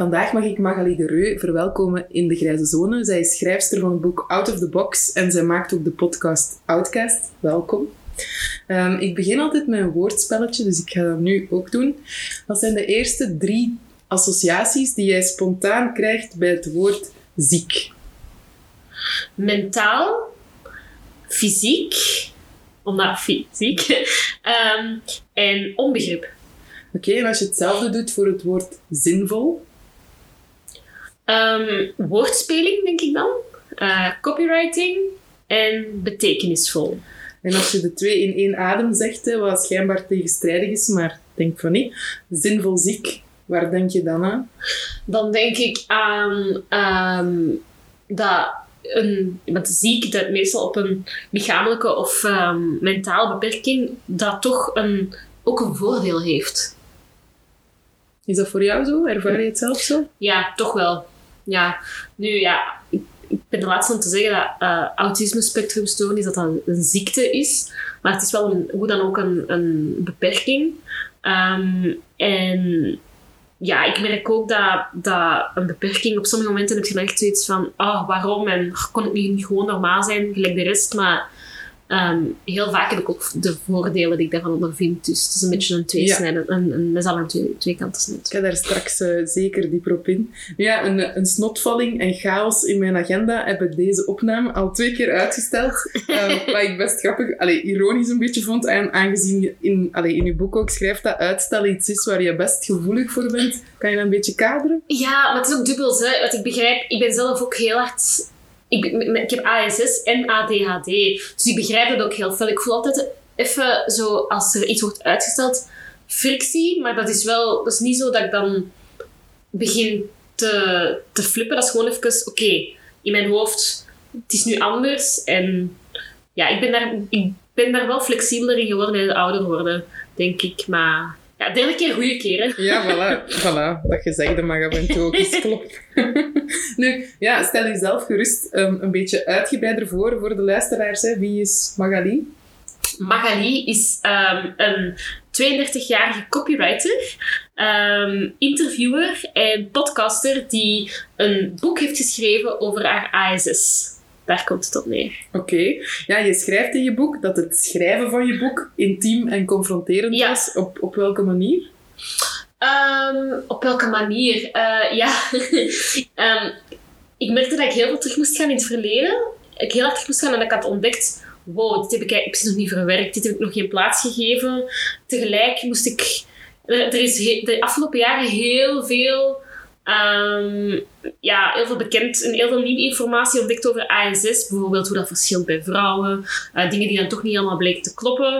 Vandaag mag ik Magali de Reu verwelkomen in de Grijze Zone. Zij is schrijfster van het boek Out of the Box en zij maakt ook de podcast Outcast. Welkom. Um, ik begin altijd met een woordspelletje, dus ik ga dat nu ook doen. Wat zijn de eerste drie associaties die jij spontaan krijgt bij het woord ziek? Mentaal, fysiek, omdat fysiek, um, en onbegrip. Oké, okay, en als je hetzelfde doet voor het woord zinvol? Um, woordspeling, denk ik dan. Uh, copywriting en betekenisvol. En als je de twee in één adem zegt, wat schijnbaar tegenstrijdig is, maar denk van niet. Zinvol ziek, waar denk je dan aan? Dan denk ik aan um, dat een, want ziek, dat meestal op een lichamelijke of um, mentale beperking, dat toch een, ook een voordeel heeft. Is dat voor jou zo? Ervaar je het zelf zo? Ja, toch wel. Ja, nu ja, ik, ik ben de laatste om te zeggen dat uh, autisme spectrumstoornis dat, dat een ziekte is. Maar het is wel een, hoe dan ook een, een beperking. Um, en ja, ik merk ook dat, dat een beperking, op sommige momenten heb je echt zoiets van, oh, waarom? En kon ik niet gewoon normaal zijn, gelijk de rest? Maar Um, heel vaak heb ik ook de voordelen die ik daarvan ondervind. Dus het is een beetje een tweesnijden. Ja. Een, een mes aan twee, twee kanten snijdt. Ik ga daar straks uh, zeker dieper op in. Ja, een, een snotvalling en chaos in mijn agenda hebben deze opname al twee keer uitgesteld. um, wat ik best grappig, allee, ironisch een beetje vond. En aangezien je in, allee, in je boek ook schrijft dat uitstel iets is waar je best gevoelig voor bent. Kan je dat een beetje kaderen? Ja, maar het is ook dubbel. Hè. Wat ik begrijp, ik ben zelf ook heel hard ik, ik heb ASS en ADHD. Dus ik begrijp het ook heel veel. Ik voel altijd even zo, als er iets wordt uitgesteld, frictie. Maar dat is wel, dat is niet zo dat ik dan begin te, te flippen. Dat is gewoon even, oké, in mijn hoofd, het is nu anders. En ja, ik ben daar, ik ben daar wel flexibeler in geworden bij het ouder worden, denk ik. Maar ja, derde keer goede keer, hè? Ja, voilà. voilà. Dat gezegde mag af en toe ook eens kloppen. nu, ja, stel jezelf gerust um, een beetje uitgebreider voor voor de luisteraars. Hè. Wie is Magali? Magali is um, een 32-jarige copywriter, um, interviewer en podcaster die een boek heeft geschreven over haar ASS. Daar komt het op neer. Oké. Ja, je schrijft in je boek dat het schrijven van je boek intiem en confronterend ja. was. Op, op welke manier? Um, op welke manier? Uh, ja, um, ik merkte dat ik heel veel terug moest gaan in het verleden. Ik heel hard terug moest gaan en dat ik had ontdekt... Wow, dit heb ik, ik nog niet verwerkt. Dit heb ik nog geen plaats gegeven. Tegelijk moest ik... Er is de afgelopen jaren heel veel Um, ja, heel veel bekend en heel veel nieuwe informatie ontdekt over ASS. Bijvoorbeeld hoe dat verschilt bij vrouwen. Uh, dingen die dan toch niet allemaal bleken te kloppen.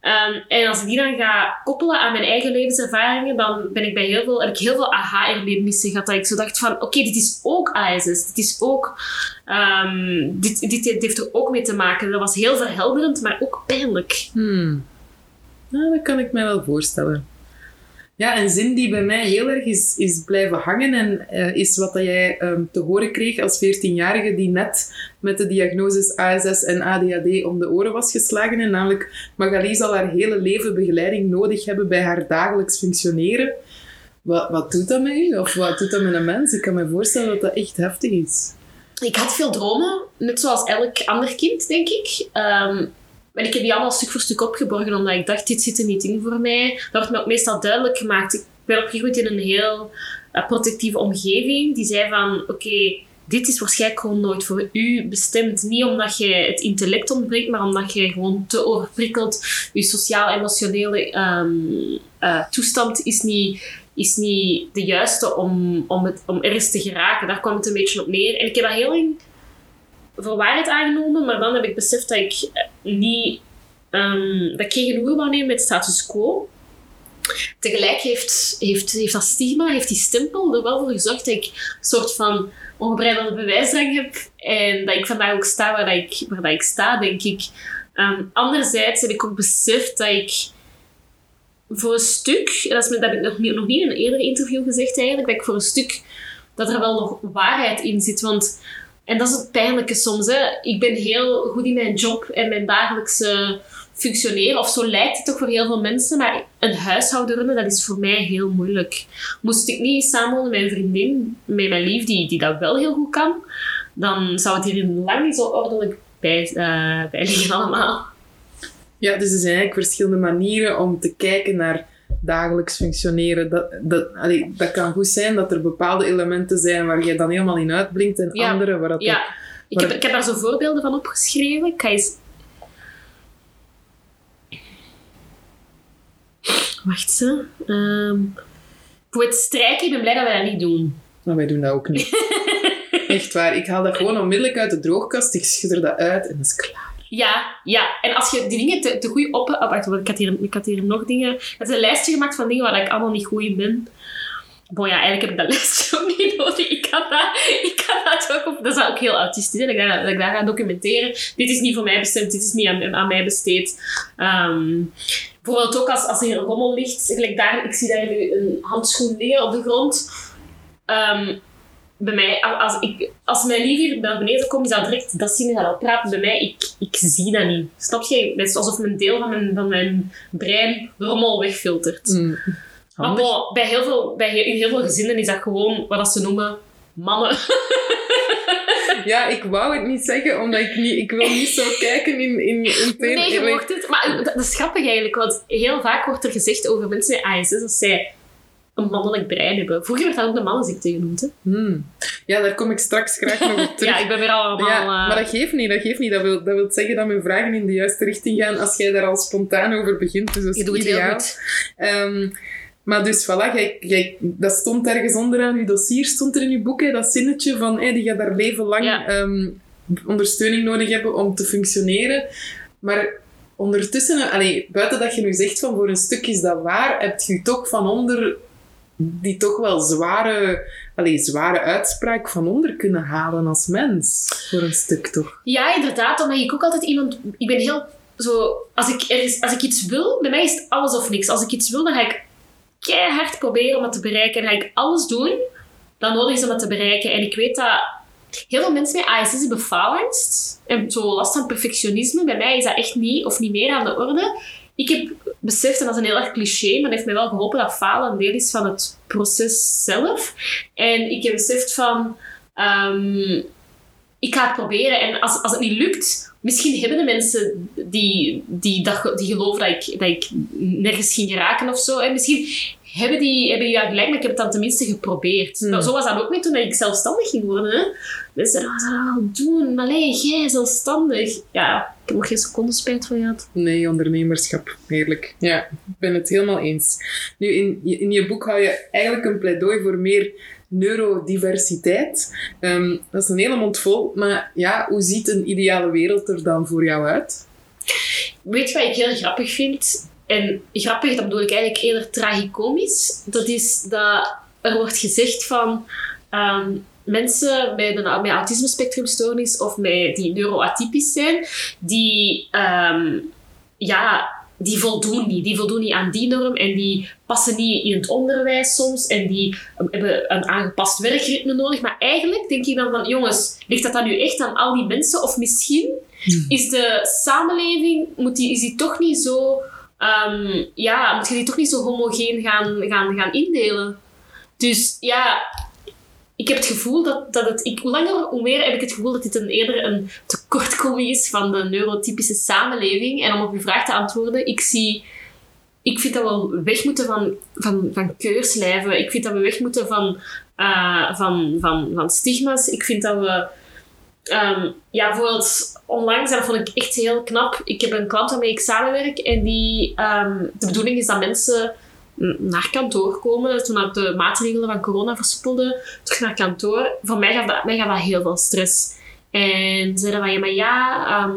Um, en als ik die dan ga koppelen aan mijn eigen levenservaringen, dan ben ik bij heel veel, heb ik heel veel aha-erlebnissen gehad. Dat ik zo dacht van, oké, okay, dit is ook ASS. Dit is ook... Um, dit, dit, dit, heeft er ook mee te maken. Dat was heel verhelderend, maar ook pijnlijk. Hmm. Nou, dat kan ik mij wel voorstellen. Ja, een zin die bij mij heel erg is, is blijven hangen en uh, is wat dat jij um, te horen kreeg als 14-jarige die net met de diagnoses ASS en ADHD om de oren was geslagen. En namelijk, Magali zal haar hele leven begeleiding nodig hebben bij haar dagelijks functioneren. Wat, wat doet dat met u? Of wat doet dat met een mens? Ik kan me voorstellen dat dat echt heftig is. Ik had veel dromen, net zoals elk ander kind, denk ik. Um, ik heb die allemaal stuk voor stuk opgeborgen, omdat ik dacht, dit zit er niet in voor mij. Dat wordt me ook meestal duidelijk gemaakt. Ik ben opgegroeid in een heel uh, protectieve omgeving. Die zei van, oké, dit is waarschijnlijk gewoon nooit voor u bestemd. Niet omdat je het intellect ontbreekt, maar omdat je gewoon te overprikkeld. Je sociaal-emotionele ehm, eh, toestand is niet, is niet de juiste om, om, het, om ergens te geraken. Daar kwam het een beetje op neer. En ik heb dat heel lang voor waarheid aangenomen, maar dan heb ik beseft dat ik niet... ehm, dat ik geen genoegen wou nemen met status quo. Tegelijk heeft, heeft, heeft dat stigma, heeft die stempel er wel voor gezorgd dat ik een soort van ongebreidelde bewijsdrang heb. En dat ik vandaag ook sta waar, ik, waar ik sta, denk ik. Ehm, anderzijds heb ik ook beseft dat ik voor een stuk, dat, is, dat heb ik nog niet, nog niet in een eerder interview gezegd eigenlijk, dat ik voor een stuk, dat er wel nog waarheid in zit. Want, en dat is het pijnlijke soms, hè. ik ben heel goed in mijn job en mijn dagelijkse functioneren, of zo lijkt het toch voor heel veel mensen, maar een huishouden runnen, dat is voor mij heel moeilijk. Moest ik niet samenwonen met mijn vriendin, met mijn lief, die, die dat wel heel goed kan, dan zou het hier lang niet zo ordelijk bij, eh, bij liggen allemaal. Ja, dus er zijn eigenlijk verschillende manieren om te kijken naar dagelijks functioneren. Dat, dat, allee, dat kan goed zijn dat er bepaalde elementen zijn waar je dan helemaal in uitblinkt en Ja, andere waar dat Ja, ik heb, ik heb daar zo voorbeelden van opgeschreven. Ik ga eens... Wacht ze. Ehm voor het strijken, ik ben blij dat we dat niet doen. Maar wij doen dat ook niet. Echt waar. Ik haal dat gewoon onmiddellijk uit de droogkast. Ik schud er dat uit en dat is klaar. Ja, ja. En als je die dingen te, te goed op... Oh, wacht, ik had, hier, ik had hier nog dingen... Ik had een lijstje gemaakt van dingen waar ik allemaal niet goed in ben. Bon, ja, eigenlijk heb ik dat lijstje ook niet nodig. Ik kan dat, ik kan dat ook op... Dat is ook heel autistisch, hè, dat, dat ik daar ga documenteren. Dit is niet voor mij bestemd, dit is niet aan, aan mij besteed. Ehm, bijvoorbeeld ook als, als er een rommel ligt. Daar, ik zie daar nu een handschoen liggen op de grond. Ehm, bij mij, als, ik, als mijn lief hier naar beneden komt, is dat direct dat zien en dat praten. Bij mij, ik, ik zie dat niet. Snap je? Het is alsof een deel van mijn, van mijn brein rommel wegfiltert. Mm. Maar bon, bij, heel veel, bij heel, in heel veel gezinnen is dat gewoon wat dat ze noemen mannen. Ja, ik wou het niet zeggen, omdat ik niet... Ik wil niet zo kijken in... in, in Nee, je mocht het. Maar dat, is grappig eigenlijk, want heel vaak wordt er gezegd over mensen met ASS dat zij een mannelijk brein hebben. Vroeger werd dat ook de mannenziekte genoemd. Hè? Hmm. Ja, daar kom ik straks graag nog op terug. Ja, ik ben weer allemaal... Ja, eh, maar dat geeft niet, dat geeft niet. Dat wil, dat wil zeggen dat mijn vragen in de juiste richting gaan als jij daar al spontaan over begint. Dus dat is je doet het heel goed. Ehm, maar dus, voilà, jij, jij, dat stond ergens onderaan je dossier, stond er in je boek, hè, dat zinnetje van hey, die gaat daar leven lang Ja. ehm, ondersteuning nodig hebben om te functioneren. Maar ondertussen, allee, buiten dat je nu zegt van voor een stuk is dat waar, heb je toch van onder die toch wel zware, allee, zware uitspraak van onder kunnen halen als mens. Voor een stuk toch. Ja, inderdaad. Omdat ik ook altijd iemand... Ik ben heel zo... Als ik, als ik iets wil, bij mij is het alles of niks. Als ik iets wil, dan ga ik keihard proberen om het te bereiken. En ga ik alles doen dat nodig is om het te bereiken. En ik weet dat heel veel mensen met ASS hebben faalangst. En zo last van perfectionisme. Bij mij is dat echt niet of niet meer aan de orde. Ik heb beseft, en dat is een heel erg cliché, maar het heeft mij wel geholpen dat falen een deel is van het proces zelf. En ik heb beseft van... ehm, ik ga het proberen. En als, als het niet lukt, misschien hebben de mensen die, die, dat, die geloven dat ik, dat ik nergens ging geraken of zo. En misschien hebben die, hebben die ja gelijk, maar ik heb het dan tenminste geprobeerd. Hmm. Zo was dat ook niet toen ik zelfstandig ging worden. Hè. Wat zou je wel doen? Maar nee, jij zelfstandig. Ja, ik heb nog geen seconde spijt van gehad. Nee, ondernemerschap. Heerlijk. Ja, ik ben het helemaal eens. Nu, in, je- in je boek hou je eigenlijk een pleidooi voor meer neurodiversiteit. Ehm, dat is een hele mond vol, maar ja, hoe ziet een ideale wereld er dan voor jou uit? Weet je wat ik heel grappig vind? En grappig, dat bedoel ik eigenlijk eerder tragicomisch. Dat is dat er wordt gezegd van ehm, mensen met een met autisme-spectrumstoornis of met, die neuroatypisch zijn, die, ehm, ja, die voldoen niet. Die voldoen niet aan die norm en die passen niet in het onderwijs soms en die um, hebben een aangepast werkritme nodig. Maar eigenlijk denk ik dan van, jongens, ligt dat dan nu echt aan al die mensen? Of misschien is de samenleving, moet die, is die toch niet zo, ehm, ja, moet je die toch niet zo homogeen gaan, gaan, gaan indelen? Dus ja, ik heb het gevoel dat, dat het, ik, hoe langer hoe meer heb ik het gevoel dat dit een, eerder een tekortkoming is van de neurotypische samenleving. En om op uw vraag te antwoorden, ik zie, ik vind dat we weg moeten van, van, van keurslijven. Ik vind dat we weg moeten van eh, van, van, van stigma's. Ik vind dat we... ehm, ja, bijvoorbeeld onlangs, dat vond ik echt heel knap. Ik heb een klant waarmee ik samenwerk en die... ehm, de bedoeling is dat mensen naar kantoor komen. Toen dat de maatregelen van corona versoepelden, terug naar kantoor. Voor mij gaf dat, mij gaf heel veel stress. En zeiden van, ja, maar ja... ehm,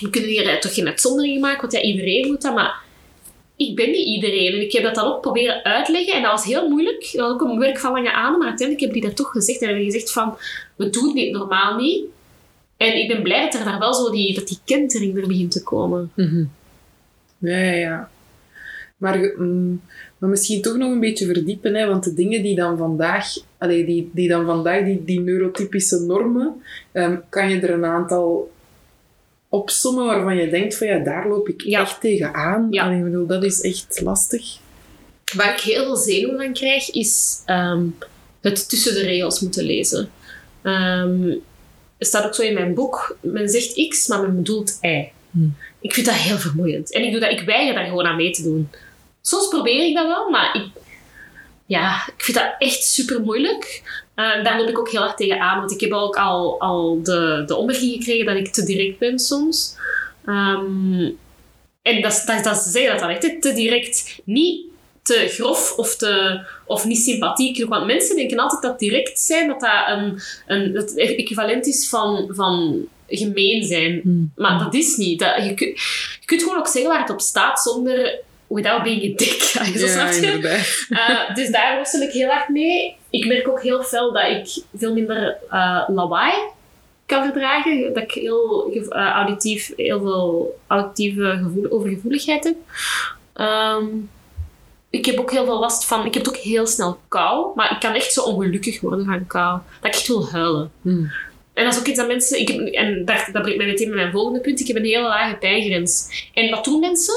we kunnen hier eh, toch geen uitzondering maken, want ja, iedereen moet dat, maar ik ben niet iedereen. En ik heb dat dan ook proberen uitleggen en dat was heel moeilijk. Dat was ook een werk van lange adem, maar uiteindelijk hebben die dat toch gezegd. En hebben gezegd van, we doen dit normaal niet. En ik ben blij dat er daar wel zo die, dat die kentering er begint te komen. Ja, ja, ja. Maar, mm, maar misschien toch nog een beetje verdiepen, hè, want de dingen die dan vandaag, allee, die, die dan vandaag, die, die neurotypische normen, ehm, kan je er een aantal opsommen waarvan je denkt van ja, daar loop ik Ja. echt tegenaan. Ja. Allee, ik bedoel, dat is echt lastig. Waar ik heel veel zenuwen van krijg, is ehm, het tussen de regels moeten lezen. Ehm, er staat ook zo in mijn boek, men zegt X, maar men bedoelt Y. Hmm. Ik vind dat heel vermoeiend. En ik, doe dat, ik weiger daar gewoon aan mee te doen. Soms probeer ik dat wel, maar ik, ja, ik vind dat echt super moeilijk. Eh, daar loop ik ook heel hard tegen aan, want ik heb ook al, al de, de opmerking gekregen dat ik te direct ben soms. Ehm, en dat, dat, dat ze zeggen dat dan echt te direct. Niet te grof of, te, of niet sympathiek. Want mensen denken altijd dat direct zijn, dat dat een, een, het equivalent is van, van gemeen zijn. Hmm. Maar dat is niet. Dat, je kunt gewoon ook zeggen waar het op staat zonder without being a dick. Zo snap je? Uh, dus daar worstel ik heel hard mee. Ik merk ook heel fel dat ik veel minder uh, lawaai kan verdragen. Dat ik heel uh, auditief, heel veel auditieve gevoel, overgevoeligheid heb. Ehm, ik heb ook heel veel last van... Ik heb ook heel snel kou. Maar ik kan echt zo ongelukkig worden van kou. Dat ik echt wil huilen. Hmm. En dat is ook iets dat mensen... Ik heb, en dat brengt mij meteen bij mijn volgende punt. Ik heb een hele lage pijngrens. En wat doen mensen?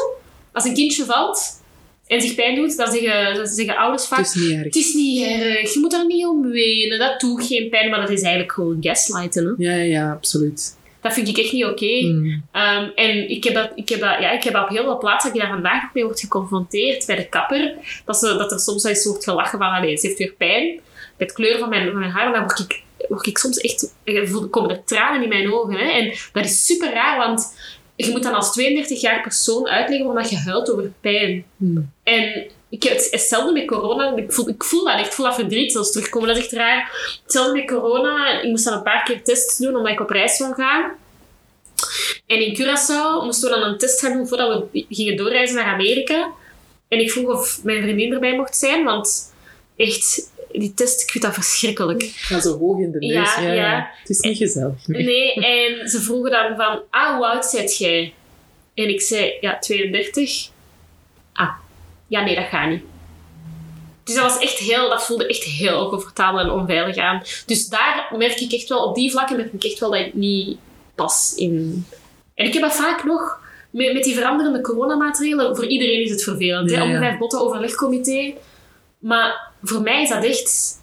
Als een kindje valt en zich pijn doet, dan zeggen, dan zeggen ouders vaak... Het is niet erg. Het is niet erg, je moet er niet om wenen, dat doet geen pijn, maar dat is eigenlijk gewoon gaslighten. Hè? Ja, ja, ja, absoluut. Dat vind ik echt niet oké. Hmm. Um, en ik heb, dat, ik, heb dat, ja, ik heb dat op heel veel plaatsen, dat je daar vandaag nog mee wordt geconfronteerd, bij de kapper, dat, ze, dat er soms wel eens wordt gelachen van, allee, ze heeft weer pijn, bij het kleuren van mijn, van mijn haar, dan word ik, word ik soms echt, er voel- komen er tranen in mijn ogen. Hè? En dat is super raar, want je moet dan als 32 jaar persoon uitleggen waarom dat je huilt over pijn. Hmm. En ik heb het hetzelfde met corona. Ik voel, ik voel dat echt. Ik voel dat verdriet zelfs terugkomen. Dat is echt raar. Hetzelfde met corona. Ik moest dan een paar keer tests doen omdat ik op reis wil gaan. En in Curaçao moesten we dan een test gaan doen voordat we gingen doorreizen naar Amerika. En ik vroeg of mijn vriendin erbij mocht zijn, want echt, die test, ik vind dat verschrikkelijk. Ga zo hoog in de neus. Ja, Ja, ja. ja. Het is niet gezellig. Nee. Nee, en ze vroegen dan van, ah, hoe oud zijt jij? En ik zei, ja, 32. Ah, ja, nee, dat gaat niet. Dus dat was echt heel, dat voelde echt heel oncomfortabel en onveilig aan. Dus daar merk ik echt wel, op die vlakken merk ik echt wel dat ik niet pas in. En ik heb dat vaak nog met, met die veranderende coronamaatregelen. Voor iedereen is het vervelend. Ja, hè? Om de ja. vijf botten overlegcomité. Maar voor mij is dat echt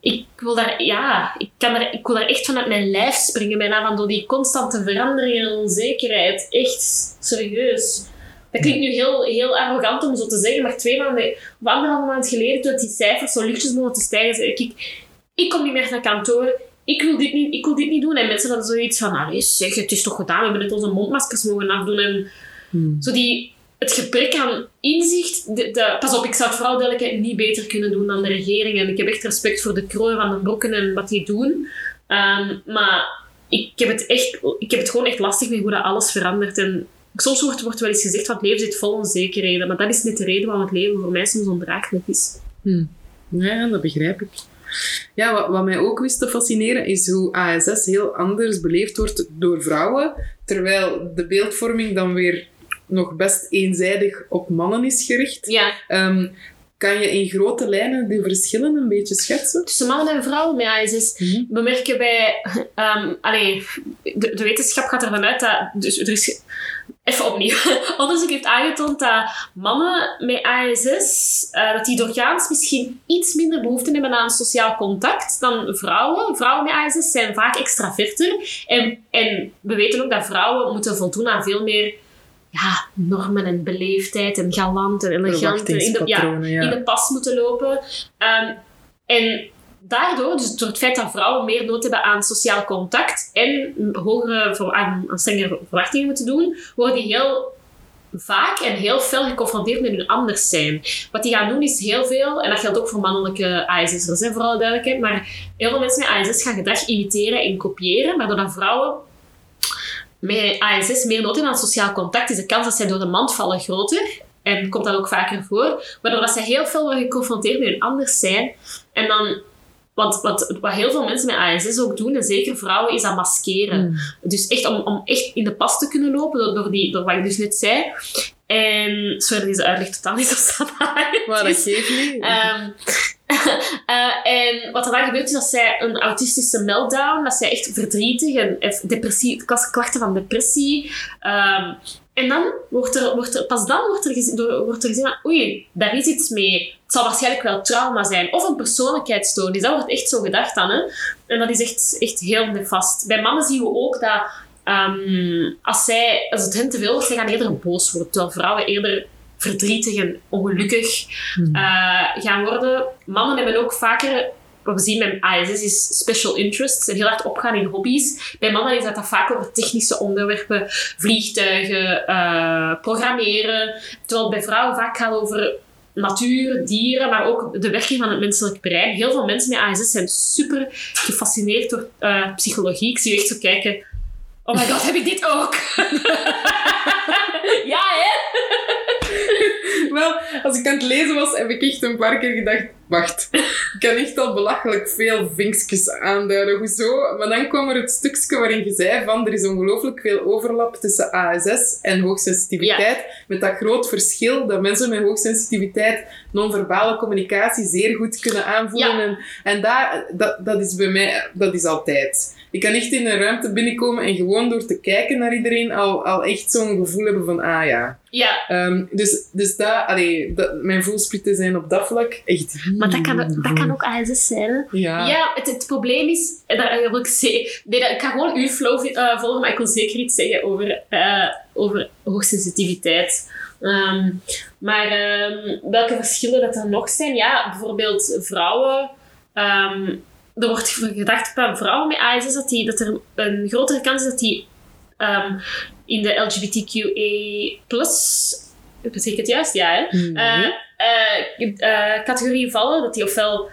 ik wil daar, ja, ik, kan daar, ik wil daar echt vanuit mijn lijf springen bijna van door die constante verandering en onzekerheid. Echt serieus. Dat klinkt nu heel, heel arrogant om zo te zeggen, maar twee maanden, of anderhalve maand geleden, toen die cijfers zo lichtjes begonnen te stijgen, zei ik, ik, ik kom niet meer naar kantoor, ik wil dit niet, ik wil dit niet doen. En mensen hadden zoiets van, allee zeg, het is toch gedaan, we hebben net onze mondmaskers mogen afdoen. En Hmm. zo die, het gebrek aan inzicht. De, pas op, ik zou het vrouwelijke niet beter kunnen doen dan de regering. En ik heb echt respect voor de kroon van de brokken en wat die doen. Ehm, maar ik heb, het echt, ik heb het gewoon echt lastig met hoe dat alles verandert. En soms wordt, wordt wel eens gezegd van het leven zit vol onzekerheden. Maar dat is net de reden waarom het leven voor mij soms ondraaglijk is. Hmm. Ja, dat begrijp ik. Ja, wat mij ook wist te fascineren is hoe ASS heel anders beleefd wordt door vrouwen, terwijl de beeldvorming dan weer nog best eenzijdig op mannen is gericht. Ja, Ehm, kan je in grote lijnen die verschillen een beetje schetsen? tussen mannen en vrouwen met ASS we merken bij... ehm allee, de, de wetenschap gaat ervan uit dat... Dus er is... Even opnieuw. Onderzoek heeft aangetoond dat mannen met ASS, eh, dat die doorgaans misschien iets minder behoefte hebben aan sociaal contact dan vrouwen. Vrouwen met ASS zijn vaak extraverter. En, en we weten ook dat vrouwen moeten voldoen aan veel meer ja, normen en beleefdheid en galant en elegant. In de, ja, Verwachtingspatronen, ja. in de pas moeten lopen. Ehm, en daardoor, dus door het feit dat vrouwen meer nood hebben aan sociaal contact en hogere, aan, aan strengere verwachtingen moeten doen, worden die heel vaak en heel fel geconfronteerd met hun anders zijn. Wat die gaan doen is heel veel, en dat geldt ook voor mannelijke ASS'ers, hè, voor alle duidelijkheid, maar heel veel mensen met ASS gaan gedrag imiteren en kopiëren, waardoor dat vrouwen met ASS meer nood hebben aan sociaal contact, is de kans dat zij door de mand vallen groter. En komt dat ook vaker voor. Waardoor dat zij heel veel worden geconfronteerd met hun anders zijn. En dan... Want wat, wat heel veel mensen met ASS ook doen, en zeker vrouwen, is dat maskeren. Dus echt om, om echt in de pas te kunnen lopen, door, door, die, door wat ik dus net zei. En... Sorry, deze uitleg totaal niet zo standaard. Maar dat geeft niet. eh, en wat er dan gebeurt is dat zij een autistische meltdown, dat zij echt verdrietig en depressie, klachten van depressie. ehm, en dan wordt er, wordt er, pas dan wordt er, gezien, wordt er gezien van, oei, daar is iets mee. Het zal waarschijnlijk wel trauma zijn. Of een persoonlijkheidsstoornis. Dat wordt echt zo gedacht dan. Hè? En dat is echt, echt heel nefast. Bij mannen zien we ook dat ehm, als, zij, als het hen te veel wordt, zij gaan eerder boos worden. Terwijl vrouwen eerder verdrietig en ongelukkig eh, gaan worden. Mannen hebben ook vaker, wat we zien met ASS, is special interests. En heel hard opgaan in hobby's. Bij mannen is dat, dat vaak over technische onderwerpen, vliegtuigen, eh, programmeren. Terwijl bij vrouwen vaak gaat over natuur, dieren, maar ook de werking van het menselijk brein. Heel veel mensen met ASS zijn super gefascineerd door eh, psychologie. Ik zie je echt zo kijken. Oh my god, heb ik dit ook? ja, hè? Wel, als ik aan het lezen was, heb ik echt een paar keer gedacht... Wacht, ik kan echt al belachelijk veel vinkjes aanduiden. Hoezo? Maar dan kwam er het stukje waarin je zei van... Er is ongelooflijk veel overlap tussen ASS en hoogsensitiviteit. Met dat groot verschil dat mensen met hoogsensitiviteit non-verbale communicatie zeer goed kunnen aanvoelen. Ja. En, en daar, dat, dat is bij mij... Dat is altijd. Ik kan echt in een ruimte binnenkomen en gewoon door te kijken naar iedereen al, al echt zo'n gevoel hebben van... Ah ja... Ja, Ehm, dus dus dat, allee, dat, mijn voelsprieten zijn op dat vlak echt... maar dat kan, dat kan ook ASS zijn, hè? Ja. Ja, het, het probleem is, en daar wil ik ze- nee, dat- ik ga gewoon uw flow eh, volgen, maar ik wil zeker iets zeggen over, eh, over hoogsensitiviteit. Ehm, maar ehm, welke verschillen dat er nog zijn? Ja, bijvoorbeeld vrouwen. ehm, er wordt gedacht bij vrouwen met ASS dat, die, dat er een grotere kans is dat die ehm, in de LGBTQA+, zeg ik het juist? Ja, hè? Mhm. eh, eh, eh, categorieën vallen. Dat die ofwel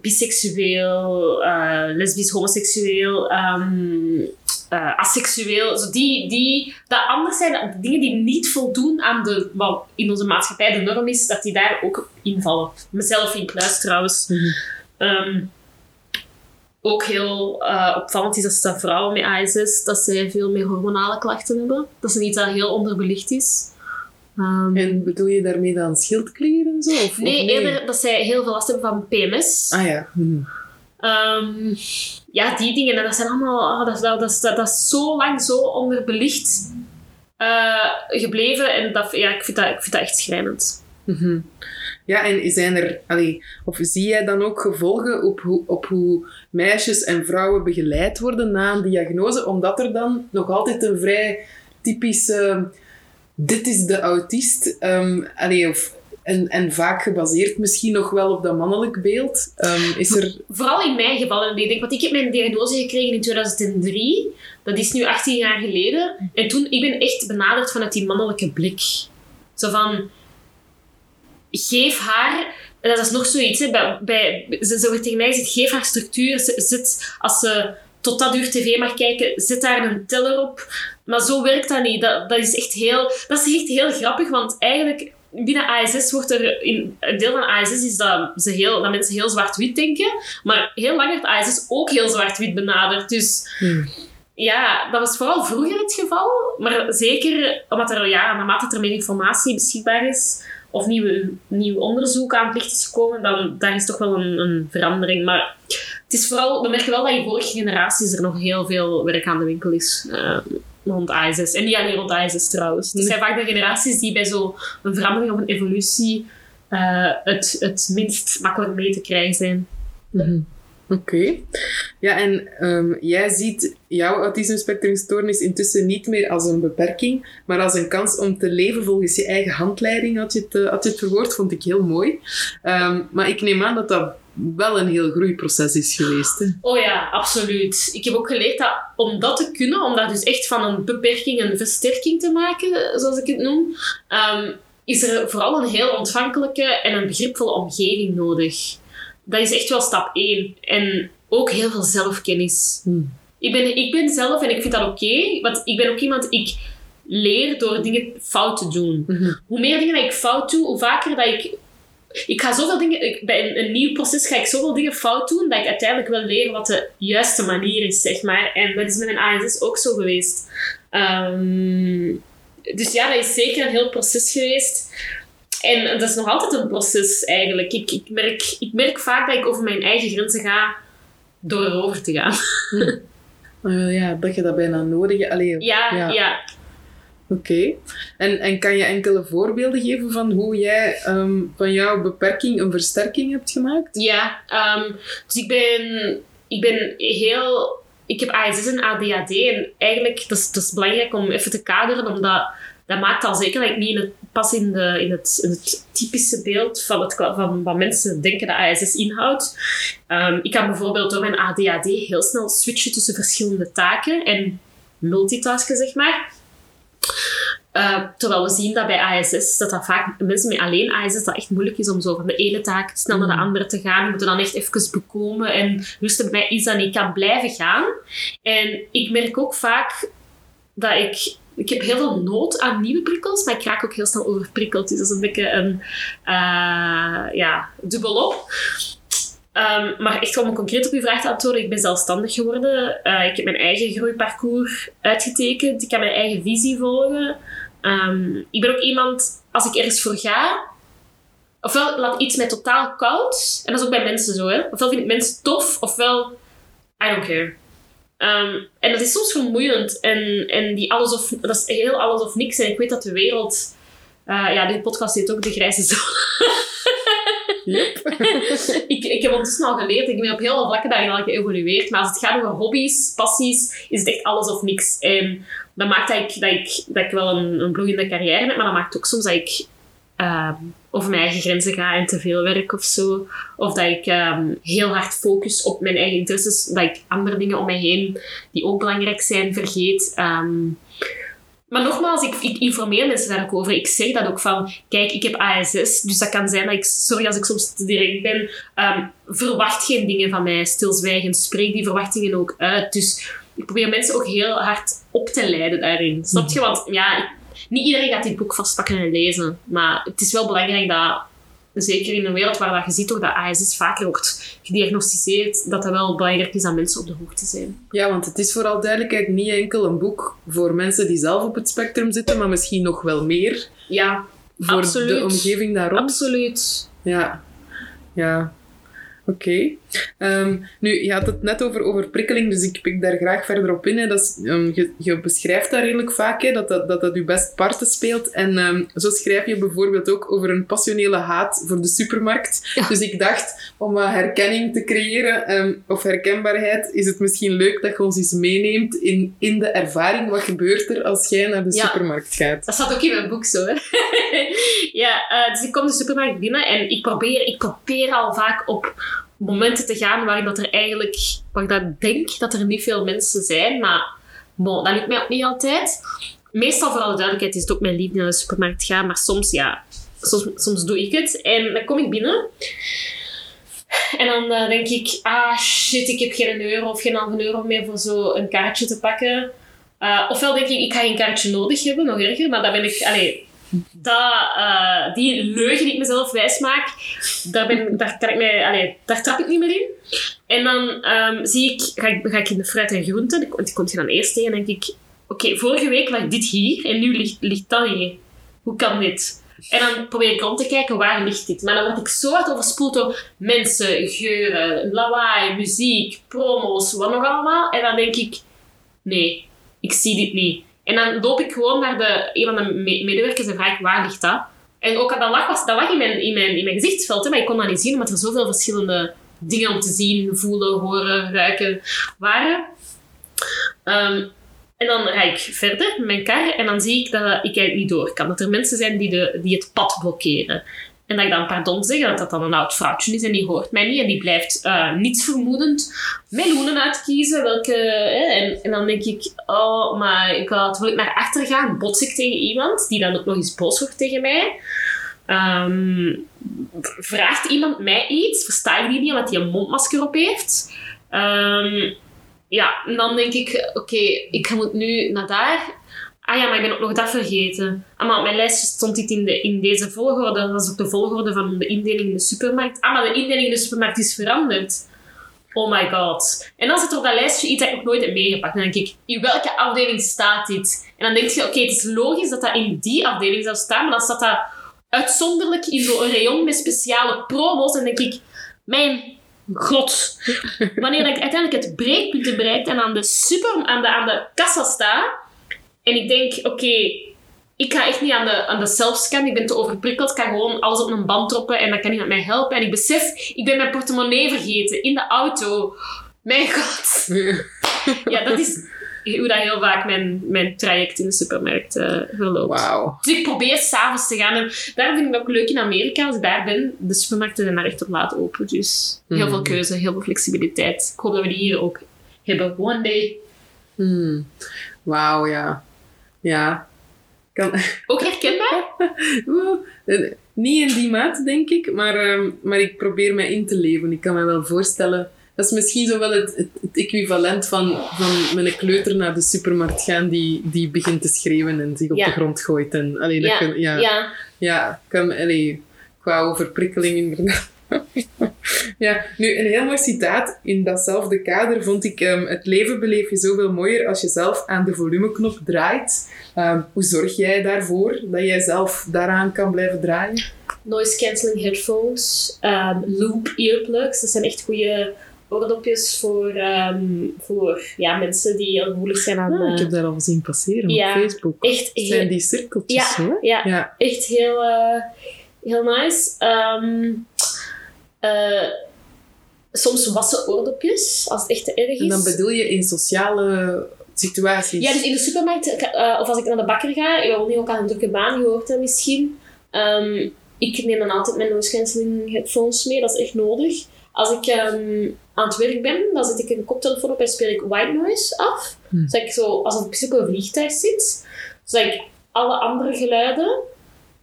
biseksueel, eh lesbisch, homoseksueel, ehm, eh, asexueel, zo die, die dat anders zijn, dat dingen die niet voldoen aan de, wat in onze maatschappij de norm is, dat die daar ook invallen. Mezelf in kluis trouwens. Mhm. Ehm, ook heel eh, opvallend is dat, dat vrouwen met ASS dat zij veel meer hormonale klachten hebben. Dat is niet dat heel onderbelicht is. Ehm, En bedoel je daarmee dan schildklieren zo? Of, Nee, of eerder dat zij heel veel last hebben van PMS. Ah ja. Mhm. Ehm, ja, die dingen. En dat zijn allemaal... ah, dat, is- dat, dat, dat, dat is zo lang zo onderbelicht eh, gebleven. En dat, ja, ik, vind dat, ik vind dat echt schrijnend. Mhm. Ja, en zijn er, of zie jij dan ook gevolgen op hoe, op hoe meisjes en vrouwen begeleid worden na een diagnose? Omdat er dan nog altijd een vrij typische, dit is de autist, ehm, allee, of, en, en vaak gebaseerd misschien nog wel op dat mannelijk beeld. Ehm, is er... Vooral in mijn geval. En ik denk, want ik heb mijn diagnose gekregen in 2003. Dat is nu 18 jaar geleden. En toen, ik ben echt benaderd vanuit die mannelijke blik. Zo van... Geef haar... En dat is nog zoiets. Hè, bij, bij, ze, ze wordt tegen mij gezegd, geef haar structuur. Zit, als ze tot dat uur tv mag kijken, zet daar een teller op. Maar zo werkt dat niet. Dat, dat, is echt heel, dat is echt heel grappig, want eigenlijk binnen ASS wordt er... In, een deel van ASS is dat, ze heel, dat mensen heel zwart-wit denken. Maar heel lang werd ASS ook heel zwart-wit benaderd. Dus Hmm. ja, dat was vooral vroeger het geval. Maar zeker omdat er, ja, naarmate er meer informatie beschikbaar is, of nieuw onderzoek aan het licht is gekomen, dan daar is toch wel een, een verandering. Maar het is vooral, we merken wel dat in vorige generaties er nog heel veel werk aan de winkel is. eh, rond ASS. En niet alleen rond ASS trouwens. Het zijn vaak de generaties die bij zo'n verandering of een evolutie eh, het, het minst makkelijk mee te krijgen zijn. Mhm. Oké. Ja, en ehm, jij ziet jouw autisme-spectrumstoornis intussen niet meer als een beperking, maar als een kans om te leven volgens je eigen handleiding, had je het, eh, had je het verwoord, vond ik heel mooi. Ehm, maar ik neem aan dat dat wel een heel groeiproces is geweest. Hè? Oh ja, absoluut. Ik heb ook geleerd dat om dat te kunnen, om dat dus echt van een beperking een versterking te maken, zoals ik het noem, ehm, is er vooral een heel ontvankelijke en een begripvolle omgeving nodig. Dat is echt wel stap één. En ook heel veel zelfkennis. Hmm. Ik, ben, ik ben zelf, en ik vind dat oké, want ik ben ook iemand, ik leer door dingen fout te doen. Mhm. Hoe meer dingen dat ik fout doe, hoe vaker dat ik... Ik ga zoveel dingen... ik- bij een, een nieuw proces ga ik zoveel dingen fout doen, dat ik uiteindelijk wel leer wat de juiste manier is, zeg maar. En dat is met mijn ASS ook zo geweest. Ehm, dus ja, dat is zeker een heel proces geweest. En dat is nog altijd een proces, eigenlijk. Ik, ik, merk, ik merk vaak dat ik over mijn eigen grenzen ga door erover te gaan. Ja, dat je dat bijna nodig hebt. Allee, Ja, Ja. ja. Oké. En, en kan je enkele voorbeelden geven van hoe jij ehm, van jouw beperking een versterking hebt gemaakt? Ja, ehm, dus ik ben, ik ben heel... Ik heb ASS en ADHD en eigenlijk, dat is, dat is belangrijk om even te kaderen, omdat dat maakt al zeker dat ik niet in het, pas in, de, in, het, in het typische beeld van, het, van wat mensen denken dat ASS inhoudt. Ehm, ik kan bijvoorbeeld door mijn ADHD heel snel switchen tussen verschillende taken en multitasken, zeg maar. Eh, terwijl we zien dat bij ASS, dat dat vaak mensen met alleen ASS, dat echt moeilijk is om zo van de ene taak snel naar de Mm. andere te gaan. Je moet er dan echt even bekomen en rusten bij is dat niet. Ik kan blijven gaan. En ik merk ook vaak dat ik... Ik heb heel veel nood aan nieuwe prikkels, maar ik raak ook heel snel overprikkeld. Dus dat is een beetje een... eh, ja, dubbelop. Ehm, maar echt om concreet op uw vraag te antwoorden, ik ben zelfstandig geworden. Eh, ik heb mijn eigen groeiparcours uitgetekend. Ik kan mijn eigen visie volgen. Ehm, ik ben ook iemand, als ik ergens voor ga, ofwel laat iets mij totaal koud, en dat is ook bij mensen zo, hè. Ofwel vind ik mensen tof, ofwel I don't care. Ehm, en dat is soms vermoeiend. En, en die alles of, dat is heel alles of niks. En ik weet dat de wereld... eh, ja, dit podcast heet ook De Grijze Zone. Yep. ik, ik heb ondertussen al geleerd, ik ben op heel veel vlakken daarin al geëvolueerd. Maar als het gaat over hobby's, passies, is het echt alles of niks. En dat maakt dat ik, dat ik, dat ik wel een, een bloeiende carrière heb, maar dat maakt ook soms dat ik ehm, over mijn eigen grenzen ga en te veel werk of zo. Of dat ik ehm, heel hard focus op mijn eigen interesses, dat ik andere dingen om mij heen die ook belangrijk zijn vergeet. Ehm, maar nogmaals, ik, ik informeer mensen daar ook over. Ik zeg dat ook van, kijk, ik heb ASS, dus dat kan zijn dat ik, sorry als ik soms te direct ben, ehm, verwacht geen dingen van mij, stilzwijgend, spreek die verwachtingen ook uit. Dus ik probeer mensen ook heel hard op te leiden daarin. Snap je? Want ja, niet iedereen gaat dit boek vastpakken en lezen, maar het is wel belangrijk dat, zeker in een wereld waar dat je ziet toch dat ASS vaker wordt gediagnosticeerd, dat dat wel belangrijk is dat mensen op de hoogte zijn. Ja, want het is vooral duidelijkheid niet enkel een boek voor mensen die zelf op het spectrum zitten, maar misschien nog wel meer Ja, voor Absoluut. de omgeving daar rond. absoluut. Ja, ja. Oké. Ehm, nu, je had het net over overprikkeling, dus ik pik daar graag verder op in. Hè. Dat is, ehm, je, je beschrijft dat redelijk vaak, hè, dat, dat, dat dat je best parten speelt. En ehm, zo schrijf je bijvoorbeeld ook over een passionele haat voor de supermarkt. Ja. Dus ik dacht, om herkenning te creëren, of herkenbaarheid, is het misschien leuk dat je ons eens meeneemt in, in de ervaring. Wat gebeurt er als jij naar de Ja. supermarkt gaat? Dat staat ook in mijn boek zo, hè. ja, eh, dus ik kom de supermarkt binnen en ik probeer, ik probeer al vaak op momenten te gaan waarin dat er eigenlijk, waar ik dat denk dat er niet veel mensen zijn, maar bon, dat lukt mij ook niet altijd. Meestal, voor alle duidelijkheid, is het ook mijn liefde naar de supermarkt gaan, maar soms, ja, soms, soms doe ik het. En dan kom ik binnen en dan eh, denk ik, ah shit, ik heb geen euro of geen halve euro meer voor zo een kaartje te pakken. Eh, ofwel denk ik, ik ga geen kaartje nodig hebben, nog erger, maar dan ben ik... Allee, dat, eh, die leugen die ik mezelf wijsmaak, daar, ben, daar, daar trap ik niet meer in. En dan ehm, zie ik, ga, ik, ga ik in de fruit en groenten, die, die komt je dan eerst tegen en denk ik, oké, vorige week lag dit hier en nu ligt, ligt dat hier. Hoe kan dit? En dan probeer ik rond te kijken, waar ligt dit? Maar dan word ik zo hard overspoeld door mensen, geuren, lawaai, muziek, promos, wat nog allemaal. En dan denk ik, nee, ik zie dit niet. En dan loop ik gewoon naar de, een van de me- medewerkers en vraag ik, waar ligt dat? En ook dat lag, was, dat lag in, mijn, in, mijn, in mijn gezichtsveld, hè, maar ik kon dat niet zien, omdat er zoveel verschillende dingen om te zien, voelen, horen, ruiken waren. Ehm, en dan rijd ik verder met mijn kar en dan zie ik dat ik eigenlijk niet door kan. Dat er mensen zijn die, de, die het pad blokkeren. En dat ik dan pardon zeg, dat dat dan een oud vrouwtje is en die hoort mij niet. En die blijft uh, niets vermoedend meloenen uitkiezen. Welke, en, en dan denk ik, oh, maar ik wil, wil ik naar achter gaan, bots ik tegen iemand die dan ook nog eens boos wordt tegen mij. Um, vraagt iemand mij iets, versta ik die niet omdat hij een mondmasker op heeft. Um, ja, en dan denk ik, oké, ik moet nu naar daar. Ah ja, maar ik ben ook nog dat vergeten. Ah, maar op mijn lijstje stond dit in, de, in deze volgorde. Dat is ook de volgorde van de indeling in de supermarkt. Ah, maar de indeling in de supermarkt is veranderd. Oh my god. En dan zit er op dat lijstje iets dat ik nog nooit heb meegepakt. Dan denk ik, in welke afdeling staat dit? En dan denk je, oké, het is logisch dat dat in die afdeling zou staan, maar dan staat dat uitzonderlijk in zo'n rayon met speciale promos. En denk ik, mijn god. Wanneer ik uiteindelijk het breekpunt bereikt en aan de super, aan de, aan de kassa sta, en ik denk, oké, ik ga echt niet aan de, aan de selfscan, ik ben te overprikkeld, ik kan gewoon alles op een band droppen en dan kan iemand mij helpen. En ik besef, ik ben mijn portemonnee vergeten in de auto. Mijn god. ja, dat is hoe dat heel vaak mijn, mijn traject in de supermarkt uh, verloopt. Wow. Dus ik probeer s'avonds te gaan. En daarom vind ik het ook leuk in Amerika, als ik daar ben. De supermarkten zijn daar echt op laat open. Dus heel veel keuze, heel veel flexibiliteit. Ik hoop dat we die hier ook hebben. One day. Hmm. Wauw, ja. Ja. Kan... Ook herkenbaar? Niet in die mate, denk ik. Maar, uh, maar ik probeer mij in te leven. Ik kan me wel voorstellen dat is misschien zo wel het, het, equivalent van, van met een kleuter naar de supermarkt gaan die, die begint te schreeuwen en zich op de grond gooit. En, allee, dat ja. Kan, ja, ja. ja kan, allee, qua overprikkeling inderdaad. ja, nu een heel mooi citaat in datzelfde kader vond ik: um, Het leven beleef je zoveel mooier als je zelf aan de volumeknop draait. Um, hoe zorg jij daarvoor dat jij zelf daaraan kan blijven draaien? Noise cancelling headphones, um, loop earplugs, dat zijn echt goede oordopjes voor, um, voor ja, mensen die heel gevoelig zijn aan... Ah, ik heb dat al zien passeren ja, op Facebook. Echt heel, zijn die cirkeltjes, ja, hoor. Ja, ja, echt heel, uh, heel nice. Um, uh, soms wassen oordopjes, als het echt te erg is. En dan bedoel je in sociale situaties? Ja, dus in de supermarkt, uh, of als ik naar de bakker ga, ik woon ook aan een drukke baan, je hoort dat misschien. Um, ik neem dan altijd mijn noise cancelling headphones mee, dat is echt nodig. Als ik um, aan het werk ben, dan zet ik een koptelefoon op en speel ik white noise af. Hmm. Zodat ik zo, alsof ik op een vliegtuig zit. Zodat ik alle andere geluiden...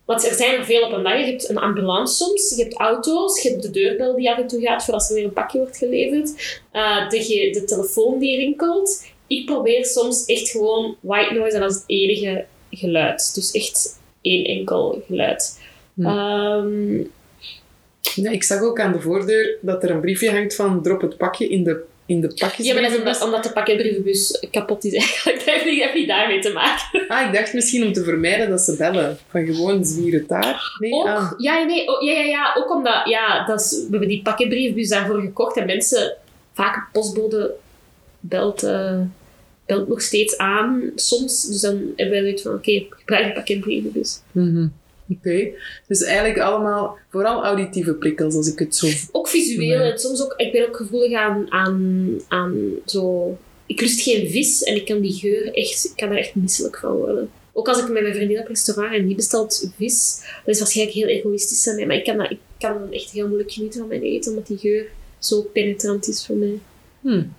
Want er zijn er veel op een dag. Je hebt een ambulance soms, je hebt auto's, je hebt de deurbel die af en toe gaat voor als er weer een pakje wordt geleverd. Uh, de, de telefoon die rinkelt. Ik probeer soms echt gewoon white noise en dat is het enige geluid. Dus echt één enkel geluid. Hmm. Um, ja, ik zag ook aan de voordeur dat er een briefje hangt van drop het pakje in de, in de pakjes. Ja, maar dat is omdat, de pakketbrievenbus kapot is eigenlijk. Heeft niet, heeft niet daarmee te maken. Ah, ik dacht misschien om te vermijden dat ze bellen. Van gewoon zwieren daar. Nee, ook, ah. ja, nee, oh, ja, ja, ja, ook omdat ja, dat is, we hebben die pakketbrievenbus daarvoor gekocht en mensen, vaak een postbode belt, uh, belt nog steeds aan soms. Dus dan hebben wij zoiets van, oké, okay, gebruik de pakketbrievenbus. Mm -hmm. Oké, okay. dus eigenlijk allemaal, vooral auditieve prikkels, als ik het zo... Ook visueel, en soms ook, ik ben ook gevoelig aan, aan, aan zo... Ik lust geen vis en ik kan die geur echt, ik kan daar echt misselijk van worden. Ook als ik met mijn vriendin op restaurant en die bestelt vis, dat is waarschijnlijk heel egoïstisch aan mij, maar ik kan, dat, ik kan echt heel moeilijk genieten van mijn eten, omdat die geur zo penetrant is voor mij. Hmm.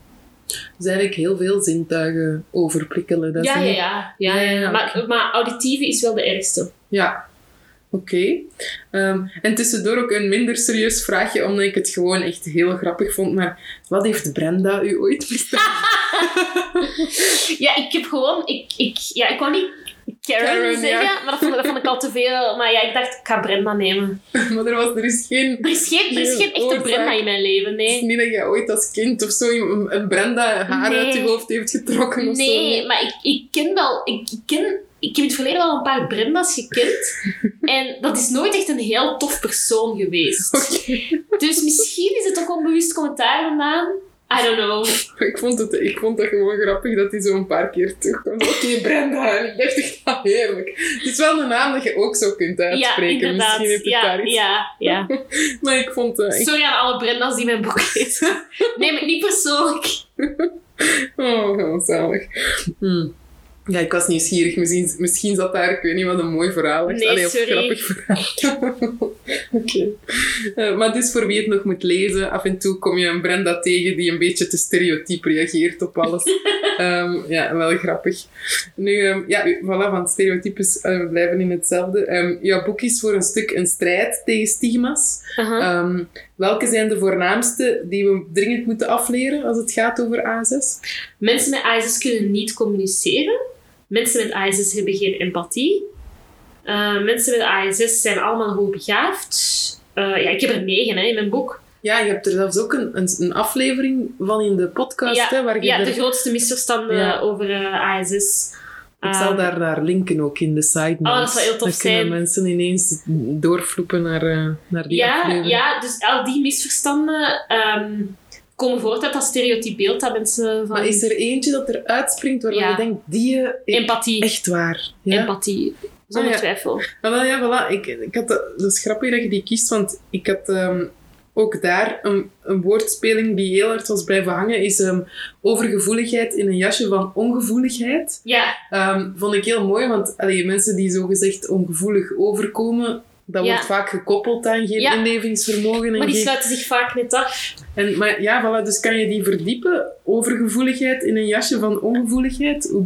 Dus eigenlijk heel veel zintuigen overprikkelen. Dat ja, ja, niet... ja, ja, ja, ja. Maar, maar auditieve is wel de ergste. Ja, Oké. Okay. Um, en tussendoor ook een minder serieus vraagje, omdat ik het gewoon echt heel grappig vond. Maar wat heeft Brenda u ooit besteld? ja, ik heb gewoon... Ik, ik, ja, ik wou niet Karen, Karen zeggen, ja. maar dat vond, dat vond ik al te veel. Maar ja, ik dacht, ik ga Brenda nemen. maar er, was, er is geen... Er is geen, er is geen echte oorzaak. Brenda in mijn leven, nee. Het is niet dat je ooit als kind of zo een, Brenda haar nee. uit je hoofd heeft getrokken of nee, zo. maar ik, ik ken wel... Ik, ik ken ik heb in het verleden wel een paar Brenda's gekend. en dat is nooit echt een heel tof persoon geweest. Okay. Dus misschien is het toch onbewust commentaar vandaan. I don't know. Ik vond, het, ik vond het gewoon grappig dat hij zo een paar keer terugkwam. Oké, okay, Brenda. En ik dacht echt, ah, heerlijk. Het is wel een naam dat je ook zo kunt uitspreken. Ja, inderdaad. Misschien ja, daar iets. ja, ja. maar ik vond... Uh, ik... Sorry aan alle Brenda's die mijn boek lezen. Neem het niet persoonlijk. oh, heel zalig. Hmm. Ja, ik was nieuwsgierig. Misschien, misschien zat daar, ik weet niet wat, een mooi verhaal achter. Nee, Allee, of sorry. grappig verhaal. Oké. Eh, maar dus voor wie het nog moet lezen, af en toe kom je een Brenda tegen die een beetje te stereotyp reageert op alles. Ehm, ja, wel grappig. Nu, ehm, ja, voilà, van stereotypes eh, we blijven in hetzelfde. Ehm, jouw boek is voor een stuk een strijd tegen stigma's. Welke zijn de voornaamste die we dringend moeten afleren als het gaat over ASS? Mensen met ASS kunnen niet communiceren. Mensen met ASS hebben geen empathie. Eh, mensen met ASS zijn allemaal hoogbegaafd. Eh ja, ik heb er negen hè, in mijn boek. Ja, je hebt er zelfs ook een, een, een aflevering van in de podcast, Ja, hè, waar je Ja, er- de grootste misverstanden Ja. over eh, ASS. Ik zal daar naar linken ook in de notes. Oh, dat zou heel tof Dan kunnen zijn. mensen ineens doorvloepen naar, naar die ja, aflevering. ja, dus al die misverstanden ehm, komen voort uit dat stereotyp beeld dat mensen van Maar is er eentje dat er uitspringt waarvan Ja. je denkt, die eh, empathie. echt waar? Ja? Empathie, zonder Ah, ja. twijfel. Ah, wel, ja, voilà. Ik, ik had, dat dat is grappig dat je die kiest, want ik had ehm, ook daar een, een woordspeling die heel hard was blijven hangen, is ehm, overgevoeligheid in een jasje van ongevoeligheid. Ja, Ehm, vond ik heel mooi, want allee, mensen die zogezegd ongevoelig overkomen, dat Ja. wordt vaak gekoppeld aan geen Ja. inlevingsvermogen. En maar die geen- sluiten zich vaak net af. en, maar ja, voilà, dus kan je die verdiepen? Overgevoeligheid in een jasje van ongevoeligheid? Hoe,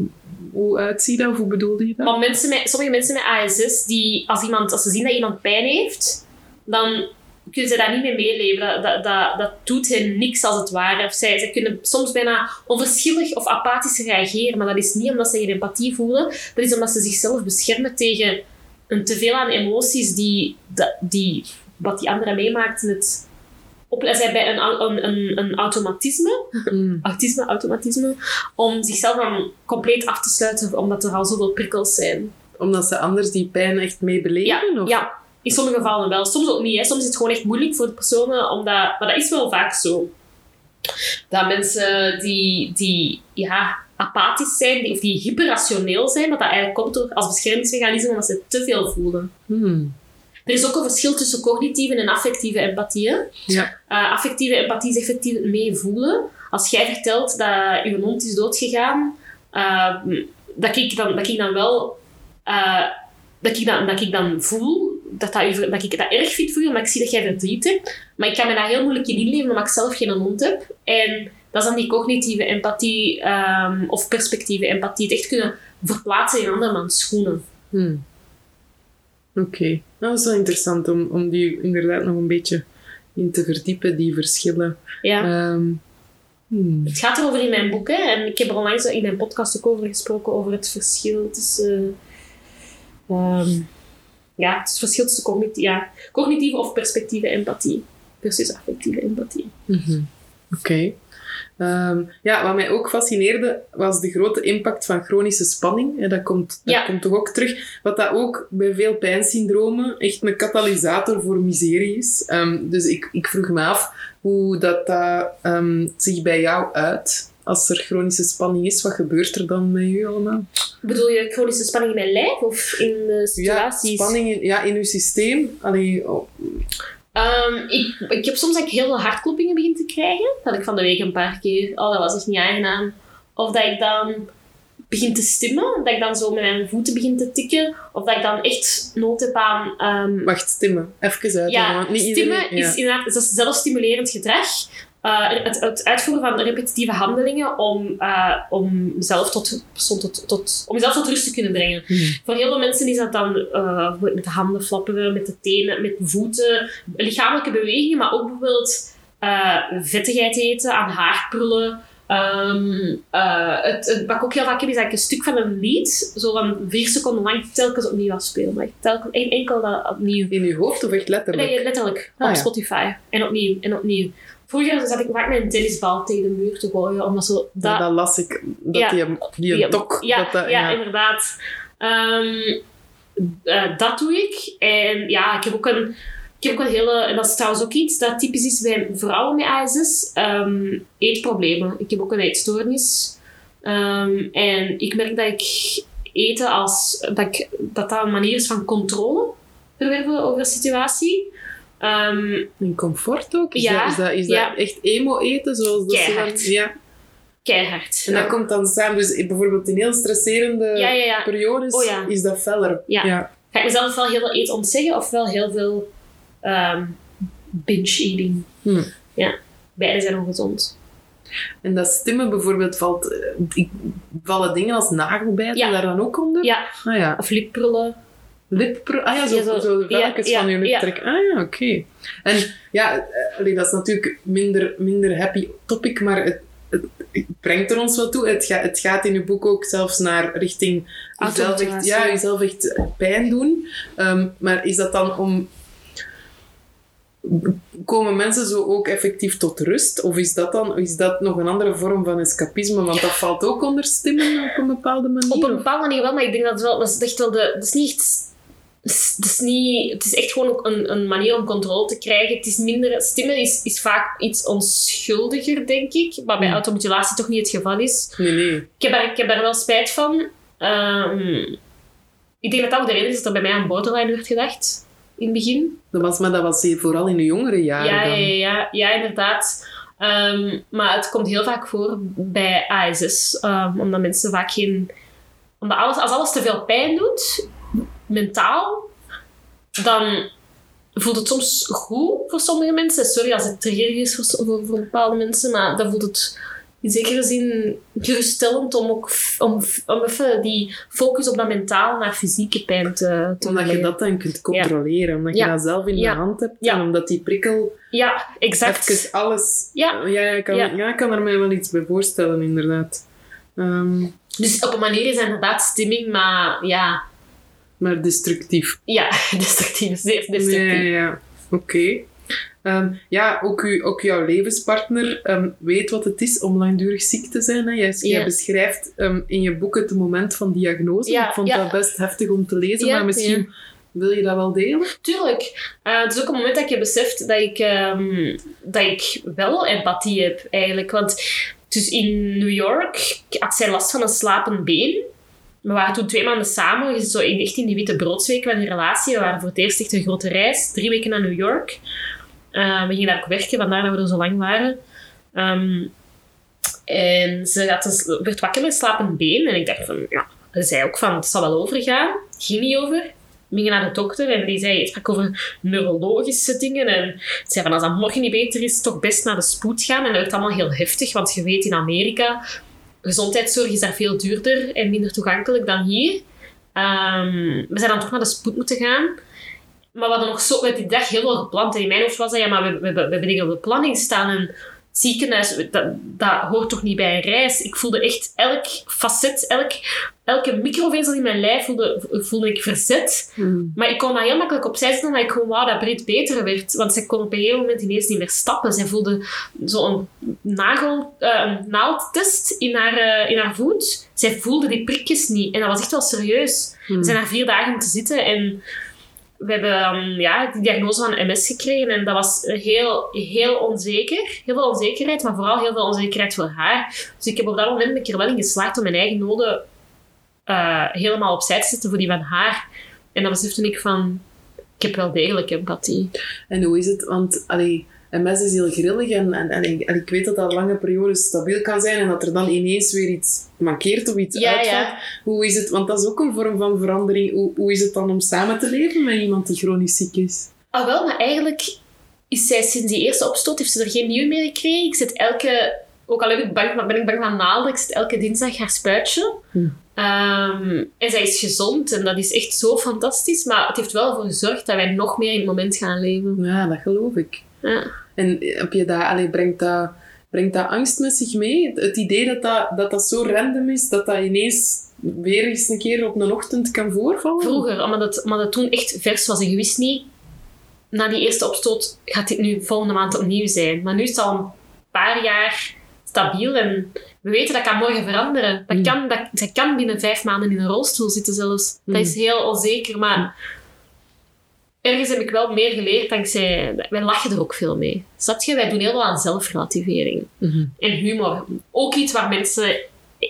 hoe uitziet dat? Of hoe bedoelde je dat? Maar mensen met, sommige mensen met ASS, die, als, iemand, als ze zien dat iemand pijn heeft, dan kunnen ze daar niet mee meeleven. Dat, dat, dat, dat doet hen niks als het ware. Of zij, zij kunnen soms bijna onverschillig of apathisch reageren, maar dat is niet omdat ze geen empathie voelen. Dat is omdat ze zichzelf beschermen tegen een teveel aan emoties die, die wat die anderen meemaakten. Het op, zij bij een, een, een, een automatisme Mm. autisme, automatisme, om zichzelf dan compleet af te sluiten, omdat er al zoveel prikkels zijn. Omdat ze anders die pijn echt mee beleven? Ja, of? ja, in sommige gevallen wel. Soms ook niet. Hè. Soms is het gewoon echt moeilijk voor de personen, omdat, maar dat is wel vaak zo. Dat mensen die, die ja, apathisch zijn, die, of die hyperrationeel zijn, dat dat eigenlijk komt door, als beschermingsmechanisme omdat ze te veel voelen. Hmm. Er is ook een verschil tussen cognitieve en affectieve empathie. Ja. Uh, affectieve empathie is effectief meevoelen. Als jij vertelt dat je hond is doodgegaan, uh, dat, ik dan, dat ik dan wel... uh, dat, ik dan, dat ik dan voel dat, dat, u- dat ik dat erg vind voor je, maar ik zie dat jij verdriet hebt. Maar ik kan me daar heel moeilijk in inleven, omdat ik zelf geen hond heb. En dat is dan die cognitieve empathie um, of perspectieve empathie. Het echt kunnen verplaatsen in andermans schoenen. Hmm. Oké. Nou, dat is wel interessant om, om die inderdaad nog een beetje in te verdiepen, die verschillen. Ja. Ehm, hmm. Het gaat erover in mijn boek, hè, en ik heb er onlangs in mijn podcast ook over gesproken, over het verschil tussen... ehm, ja, het verschil tussen cognitieve, ja, cognitieve of perspectieve empathie versus affectieve empathie. Mhm. Oké. Ehm, ja, wat mij ook fascineerde, was de grote impact van chronische spanning. En dat komt, dat Ja. komt toch ook terug. Wat dat ook bij veel pijnsyndromen echt een katalysator voor miserie is. Ehm, dus ik, ik vroeg me af hoe dat, dat ehm, zich bij jou uit. Als er chronische spanning is, wat gebeurt er dan met u allemaal? Bedoel je chronische spanning in mijn lijf of in de Ja, situaties? spanning in, ja, in uw systeem. Allee, oh, Ehm, ik, ik heb soms dat ik heel veel hartkloppingen begin te krijgen. Dat ik van de week een paar keer. Oh, dat was echt niet aangenaam. Of dat ik dan begin te stimmen. Dat ik dan zo met mijn voeten begin te tikken. Of dat ik dan echt nood heb aan... ehm, wacht, stimmen. Even uitleggen. ja, want niet stimmen iedereen... ja. is inderdaad dat is zelfstimulerend gedrag. Uh, het, het uitvoeren van repetitieve handelingen om, uh, om, mezelf tot, tot, tot, om mezelf tot rust te kunnen brengen. Hmm. Voor heel veel mensen is dat dan uh, met de handen flapperen, met de tenen, met de voeten, lichamelijke bewegingen, maar ook bijvoorbeeld vettigheid eten, aan haar prullen. Um, uh, het, het, wat ik ook heel vaak heb, is dat ik een stuk van een lied, zo van vier seconden lang, telkens opnieuw afspeel. Maar telkens, en, enkel dat opnieuw. In uw hoofd of echt letterlijk? Nee, letterlijk. Ah, op ja. Spotify. En opnieuw, en opnieuw. Vroeger zat ik vaak met een tennisbal tegen de muur te gooien, omdat zo... Dat, las ik. Dat Ja. die, die Ja, tok. ja, dat, dat, ja, inderdaad. Ehm, eh, dat doe ik. En ja, ik heb ook een... Ik heb ook een hele... En dat is trouwens ook iets dat typisch is bij vrouwen met ASS. ehm, eetproblemen. Ik heb ook een eetstoornis. Ehm, en ik merk dat ik eten als... Dat, ik, dat dat een manier is van controle verwerven over een situatie. Ehm, In comfort ook? Is Ja, dat, is dat, is ja. dat echt emo eten? Zoals dat ze dan, Keihard. ja. keihard. En dat Ja. komt dan samen. Dus bijvoorbeeld in heel stresserende ja, ja, ja. periodes Oh is dat feller. Ja. Ga ik mezelf wel heel veel eten ontzeggen of wel heel veel ehm, binge-eating? Hm. Ja, beide zijn ongezond. En dat stimmen bijvoorbeeld valt... eh, ik- Vallen dingen als nagelbijten Ja. daar dan ook onder? Ja, Ah ja. of lipprullen. Lippro ah ja, zo, Ja, zo- zo, ja, van je lip trekken. Ah ja, oké. En ja, eh, dat is natuurlijk minder, minder happy topic, maar het, het, het brengt er ons wel toe. Het, ga, het gaat in je boek ook zelfs naar richting jezelf echt, ja, jezelf echt pijn doen. Ehm, maar is dat dan om... Komen mensen zo ook effectief tot rust? Of is dat dan is dat nog een andere vorm van escapisme? Want dat valt ook onder stimmen op een bepaalde manier. Op een bepaalde manier wel, maar ik denk dat het wel, dat is echt wel de, dat is niet echt, het is niet, het is echt gewoon een, een manier om controle te krijgen. Het is minder, stimmen is, is vaak iets onschuldiger, denk ik, maar bij Hmm. automutilatie toch niet het geval is. Nee, nee. Ik heb daar, ik heb daar wel spijt van. Ehm, ik denk dat dat ook de reden is dat er bij mij aan borderline werd gedacht. In het begin. Dat was, maar dat was vooral in de jongere jaren Ja, ja, dan. ja, ja, ja, inderdaad. Ehm, maar het komt heel vaak voor bij ASS. ehm, omdat mensen vaak geen... Omdat alles, als alles te veel pijn doet, mentaal, dan voelt het soms goed voor sommige mensen. Sorry als het trigger is voor, voor, voor bepaalde mensen, maar dan voelt het in zekere zin geruststellend om ook om, om even die focus op dat mentaal naar fysieke pijn te, te Omdat je dat dan kunt controleren. Omdat Ja. je dat zelf in Ja. de hand hebt. En omdat die prikkel Ja, exact. even alles... Ja. Ja, ik kan, Ja. kan er mij wel iets bij voorstellen, inderdaad. Ehm, Dus op een manier is het inderdaad stemming, maar ja, maar destructief. ja destructief, zeer destructief. Ja, ja. Oké. Ehm, ja, ook, u, ook jouw levenspartner ehm, weet wat het is om langdurig ziek te zijn. Hè? Jij, beschrijft ehm, in je boek het moment van diagnose. Ja, ik vond dat best heftig om te lezen, maar misschien wil je dat wel delen? Tuurlijk. Eh, het is ook een moment dat je beseft dat ik, dat ik wel empathie heb, eigenlijk. Want dus in New York had zij last van een slapend been. We waren toen twee maanden samen, we zo in, echt in die witte broodsweken van die relatie. We waren voor het eerst echt een grote reis, drie weken naar New York. Eh, we gingen daar ook werken, vandaar dat we er zo lang waren. Ehm, en ze had een, werd wakker met slapend been. En ik dacht van, ja, ze zei ook van, het zal wel overgaan. Ging niet over. We gingen naar de dokter en die zei, het sprak over neurologische dingen. En ze zei van, als dat morgen niet beter is, toch best naar de spoed gaan. En dat werd allemaal heel heftig, want je weet in Amerika, gezondheidszorg is daar veel duurder en minder toegankelijk dan hier. Ehm, we zijn dan toch naar de spoed moeten gaan. Maar we hadden nog zo met die dag heel veel gepland. En in mijn hoofd was dat, ja, maar we, we, we, hebben op de planning staan. En ziekenhuis, dat, dat hoort toch niet bij een reis. Ik voelde echt elk facet, elk, elke microvezel in mijn lijf voelde, voelde ik verzet. Maar ik kon dat heel makkelijk opzij zetten, omdat ik gewoon wou dat Brit beter werd. Want zij kon op een gegeven moment ineens niet meer stappen. Zij voelde zo'n nagel, een naaldtest in haar, eh, in haar voet. Zij voelde die prikjes niet. En dat was echt wel serieus. Hmm. We zijn daar vier dagen moeten zitten en we hebben um, ja, die diagnose van MS gekregen. En dat was heel, heel onzeker. Heel veel onzekerheid, maar vooral heel veel onzekerheid voor haar. Dus ik heb op dat moment een keer wel in geslaagd om mijn eigen noden eh, helemaal opzij te zetten voor die van haar. En dan besefte ik van, ik heb wel degelijk empathie. En hoe is het? Want allee, MS is heel grillig en, en, en, ik, en ik weet dat dat lange periodes stabiel kan zijn en dat er dan ineens weer iets mankeert of iets Ja, uitvalt. ja. Hoe is het? Want dat is ook een vorm van verandering. Hoe, hoe is het dan om samen te leven met iemand die chronisch ziek is? Ah wel, maar eigenlijk is zij sinds die eerste opstoot, heeft ze er geen nieuwe meer gekregen. Ik zit elke, ook al heb ik bang, ben ik bang van naalden, ik zit elke dinsdag haar spuitje. Hm. Ehm, en zij is gezond en dat is echt zo fantastisch. Maar het heeft wel voor gezorgd dat wij nog meer in het moment gaan leven. Ja, dat geloof ik. Ja. En heb je dat, allee, brengt, dat, brengt dat angst met zich mee? Het, idee dat dat, dat dat zo random is, dat dat ineens weer eens een keer op een ochtend kan voorvallen? Vroeger, omdat het, omdat het toen echt vers was en je wist niet, na die eerste opstoot gaat dit nu volgende maand opnieuw zijn. Maar nu is het al een paar jaar stabiel en we weten dat kan morgen veranderen. Dat Mm. kan, dat, zij kan binnen vijf maanden in een rolstoel zitten zelfs. Dat is heel onzeker, maar ergens heb ik wel meer geleerd dankzij... Wij lachen er ook veel mee. Snap je? Wij doen heel veel aan zelfrelativering. Mhm. En humor. Ook iets waar mensen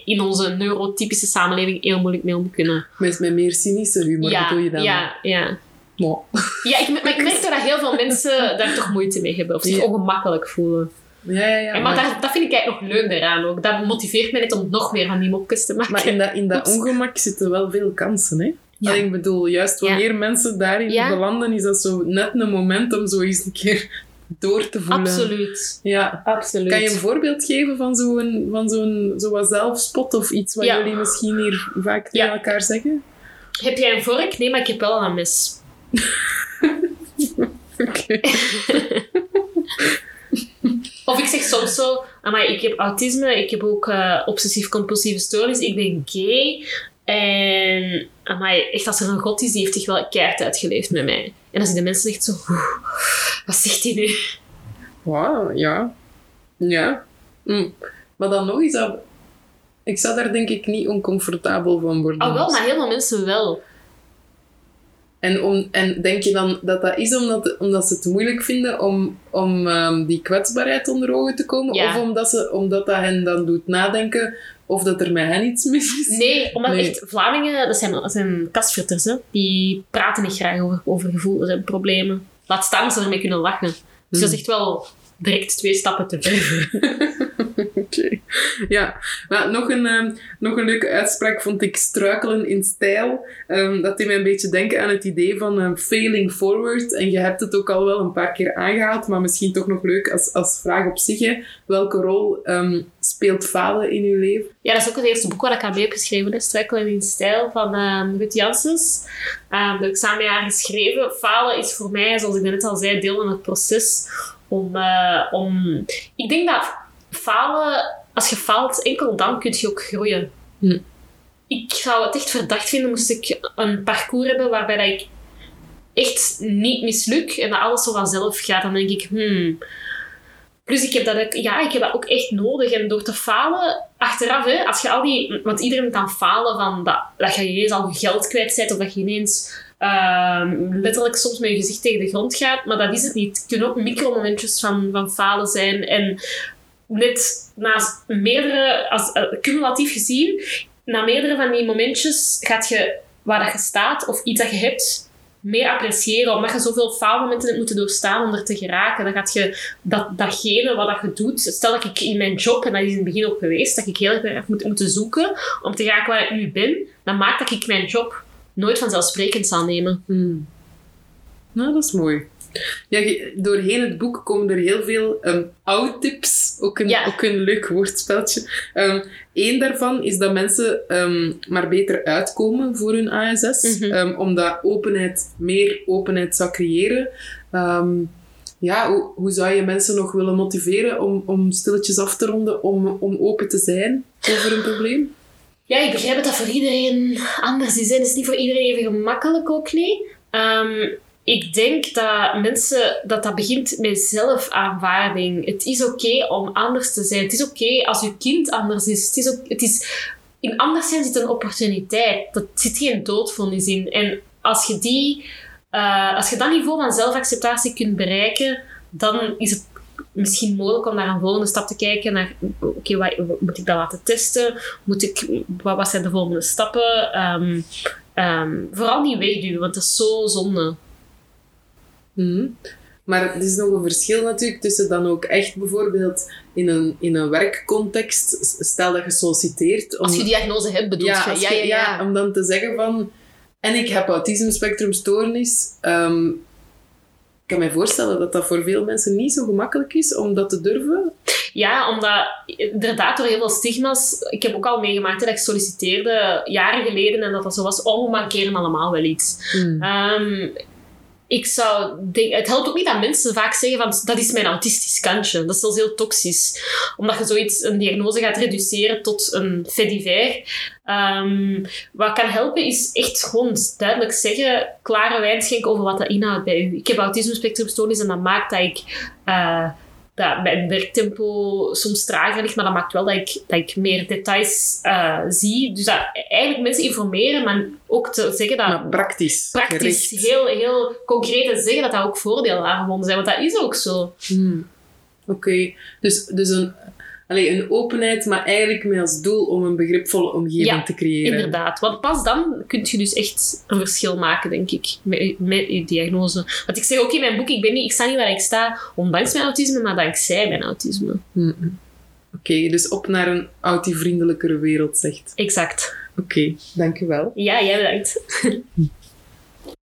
in onze neurotypische samenleving heel moeilijk mee om kunnen. Met, met meer cynische humor ja, bedoel je dan? ja, ja. Maar- Ja, ik, maar ik merk dat heel veel mensen daar toch moeite mee hebben. Of zich Ja. ongemakkelijk voelen. Ja, ja, ja. en maar, dat, dat vind ik eigenlijk nog leuk daaraan ook. Dat motiveert mij net om nog meer van die mopjes te maken. maar in dat, in dat ongemak zitten wel veel kansen, hè? Ja. Ik bedoel, juist Ja. wanneer mensen daarin Ja. belanden, is dat zo net een moment om zo eens een keer door te voelen. Absoluut. Ja. Absoluut. Kan je een voorbeeld geven van zo'n van zo'n zo wat zelfspot of iets wat jullie misschien hier vaak tegen elkaar zeggen? Heb jij een vork? Nee, maar ik heb wel een mes. Oké. Of ik zeg soms zo, amai, ik heb autisme, ik heb ook eh, obsessief-compulsieve stoornis, ik ben gay. En amai, echt als er een god is, die heeft zich wel keihard uitgeleefd met mij. En dan zien de mensen echt zo, "Oeh, wat zegt hij nu? Wauw, ja. Ja. Mm. Maar dan nog eens, dat- ik zou daar denk ik niet oncomfortabel van worden. Oh wel, maar heel veel mensen wel. En, om, en denk je dan dat dat is omdat, omdat ze het moeilijk vinden om, om ehm, die kwetsbaarheid onder ogen te komen? Ja. Of omdat, ze, omdat dat hen dan doet nadenken of dat er met hen iets mis is? Nee, omdat Nee. echt Vlamingen, dat zijn, dat zijn hè. Die praten niet graag over, over gevoelens en problemen. Laat staan dat ze ermee kunnen lachen. Dus dat is echt wel direct twee stappen te ver. Oké. Ja, maar nog een, ehm, nog een leuke uitspraak vond ik struikelen in stijl. Ehm, dat deed mij een beetje denken aan het idee van ehm, failing forward. En je hebt het ook al wel een paar keer aangehaald, maar misschien toch nog leuk als, als vraag op zich. Hè. Welke rol speelt falen in je leven? Ja, dat is ook het eerste boek waar ik aan mee heb geschreven. hè. Struikelen in stijl van Ruud Janssens. Dat heb ik samen met haar geschreven. Falen is voor mij, zoals ik net al zei, deel van het proces. Om, eh, om... Ik denk dat falen, als je faalt, enkel dan kun je ook groeien. Hm. Ik zou het echt verdacht vinden moest ik een parcours hebben waarbij dat ik echt niet misluk en dat alles zo vanzelf gaat. Dan denk ik, hmm, Plus ik heb dat ook, ja, ik heb dat ook echt nodig. En door te falen, achteraf, hè, als je al die... Want iedereen kan falen van dat, dat je ineens al geld kwijt bent of dat je ineens ehm, letterlijk soms met je gezicht tegen de grond gaat. Maar dat is het niet. Het kunnen ook micromomentjes van, van falen zijn. En net na meerdere, als, eh, cumulatief gezien, na meerdere van die momentjes gaat je waar dat je staat of iets dat je hebt meer appreciëren. Omdat je zoveel faalmomenten hebt moeten doorstaan om er te geraken. Dan gaat je dat, datgene wat dat je doet... Stel dat ik in mijn job, en dat is in het begin ook geweest, dat ik heel erg moet, moeten zoeken om te geraken waar ik nu ben, dan maakt dat ik mijn job nooit vanzelfsprekend zal nemen. Hmm. Nou, dat is mooi. Ja, doorheen het boek komen er heel veel ehm oud-tips. Ook een, Ja. ook een leuk woordspeltje. Eén daarvan is dat mensen ehm, maar beter uitkomen voor hun ASS. Mhm. Ehm, omdat openheid meer openheid zou creëren. Ehm, ja, hoe, hoe zou je mensen nog willen motiveren om, om stilletjes af te ronden, om, om open te zijn over een probleem? Ja, ik begrijp dat dat voor iedereen anders is. hè. Het is niet voor iedereen even gemakkelijk ook niet. Ehm, ik denk dat mensen, dat dat begint met zelfaanvaarding. Het is oké om anders te zijn. Het is oké als je kind anders is. Het is, ook, het is, in anders zijn zit een opportuniteit. Er zit geen doodvonnis in. En als je, die, eh, als je dat niveau van zelfacceptatie kunt bereiken, dan is het misschien mogelijk om naar een volgende stap te kijken. Naar, oké, wat- moet ik dat laten testen? Moet ik, wat, wat zijn de volgende stappen? Ehm, ehm, vooral niet wegduwen, want dat is zo zonde. Mhm. Maar er is nog een verschil natuurlijk tussen dan ook echt bijvoorbeeld in een, in een werkcontext, stel dat je solliciteert. Om, Als je diagnose hebt, bedoel ja, je? Ja, ja, ja. om dan te zeggen van... En ik heb autisme-spectrumstoornis. ehm, kan me voorstellen dat dat voor veel mensen niet zo gemakkelijk is om dat te durven. Ja, omdat inderdaad door heel veel stigma's... Ik heb ook al meegemaakt hè, dat ik solliciteerde jaren geleden en dat dat zo was, oh, we mankeren allemaal wel iets. Ehm, ik zou denk, het helpt ook niet dat mensen vaak zeggen van dat is mijn autistisch kantje. Dat is zelfs heel toxisch. Omdat je zoiets, een diagnose gaat reduceren tot een fait divers. Ehm, wat kan helpen is echt gewoon duidelijk zeggen, klare wijn schenken over wat dat inhoudt bij u. Ik heb autisme spectrumstoornis en dat maakt dat ik... eh, dat mijn werktempo soms trager ligt, maar dat maakt wel dat ik, dat ik meer details eh, zie. Dus dat eigenlijk mensen informeren, maar ook te zeggen dat maar praktisch. praktisch, gericht. heel, heel concreet te zeggen dat dat ook voordelen aan zijn. Want dat is ook zo. Hmm. Oké, dus, dus een, Allee, een openheid, maar eigenlijk met als doel om een begripvolle omgeving Ja, te creëren. Inderdaad. Want pas dan kun je dus echt een verschil maken, denk ik, met, met je diagnose. Want ik zeg ook in mijn boek, ik, ben niet, ik sta niet waar ik sta ondanks mijn autisme, maar dankzij mijn autisme. Mm-mm. Oké, dus op naar een autivriendelijkere wereld, zegt. Exact. Oké, dankjewel. Ja, jij bedankt.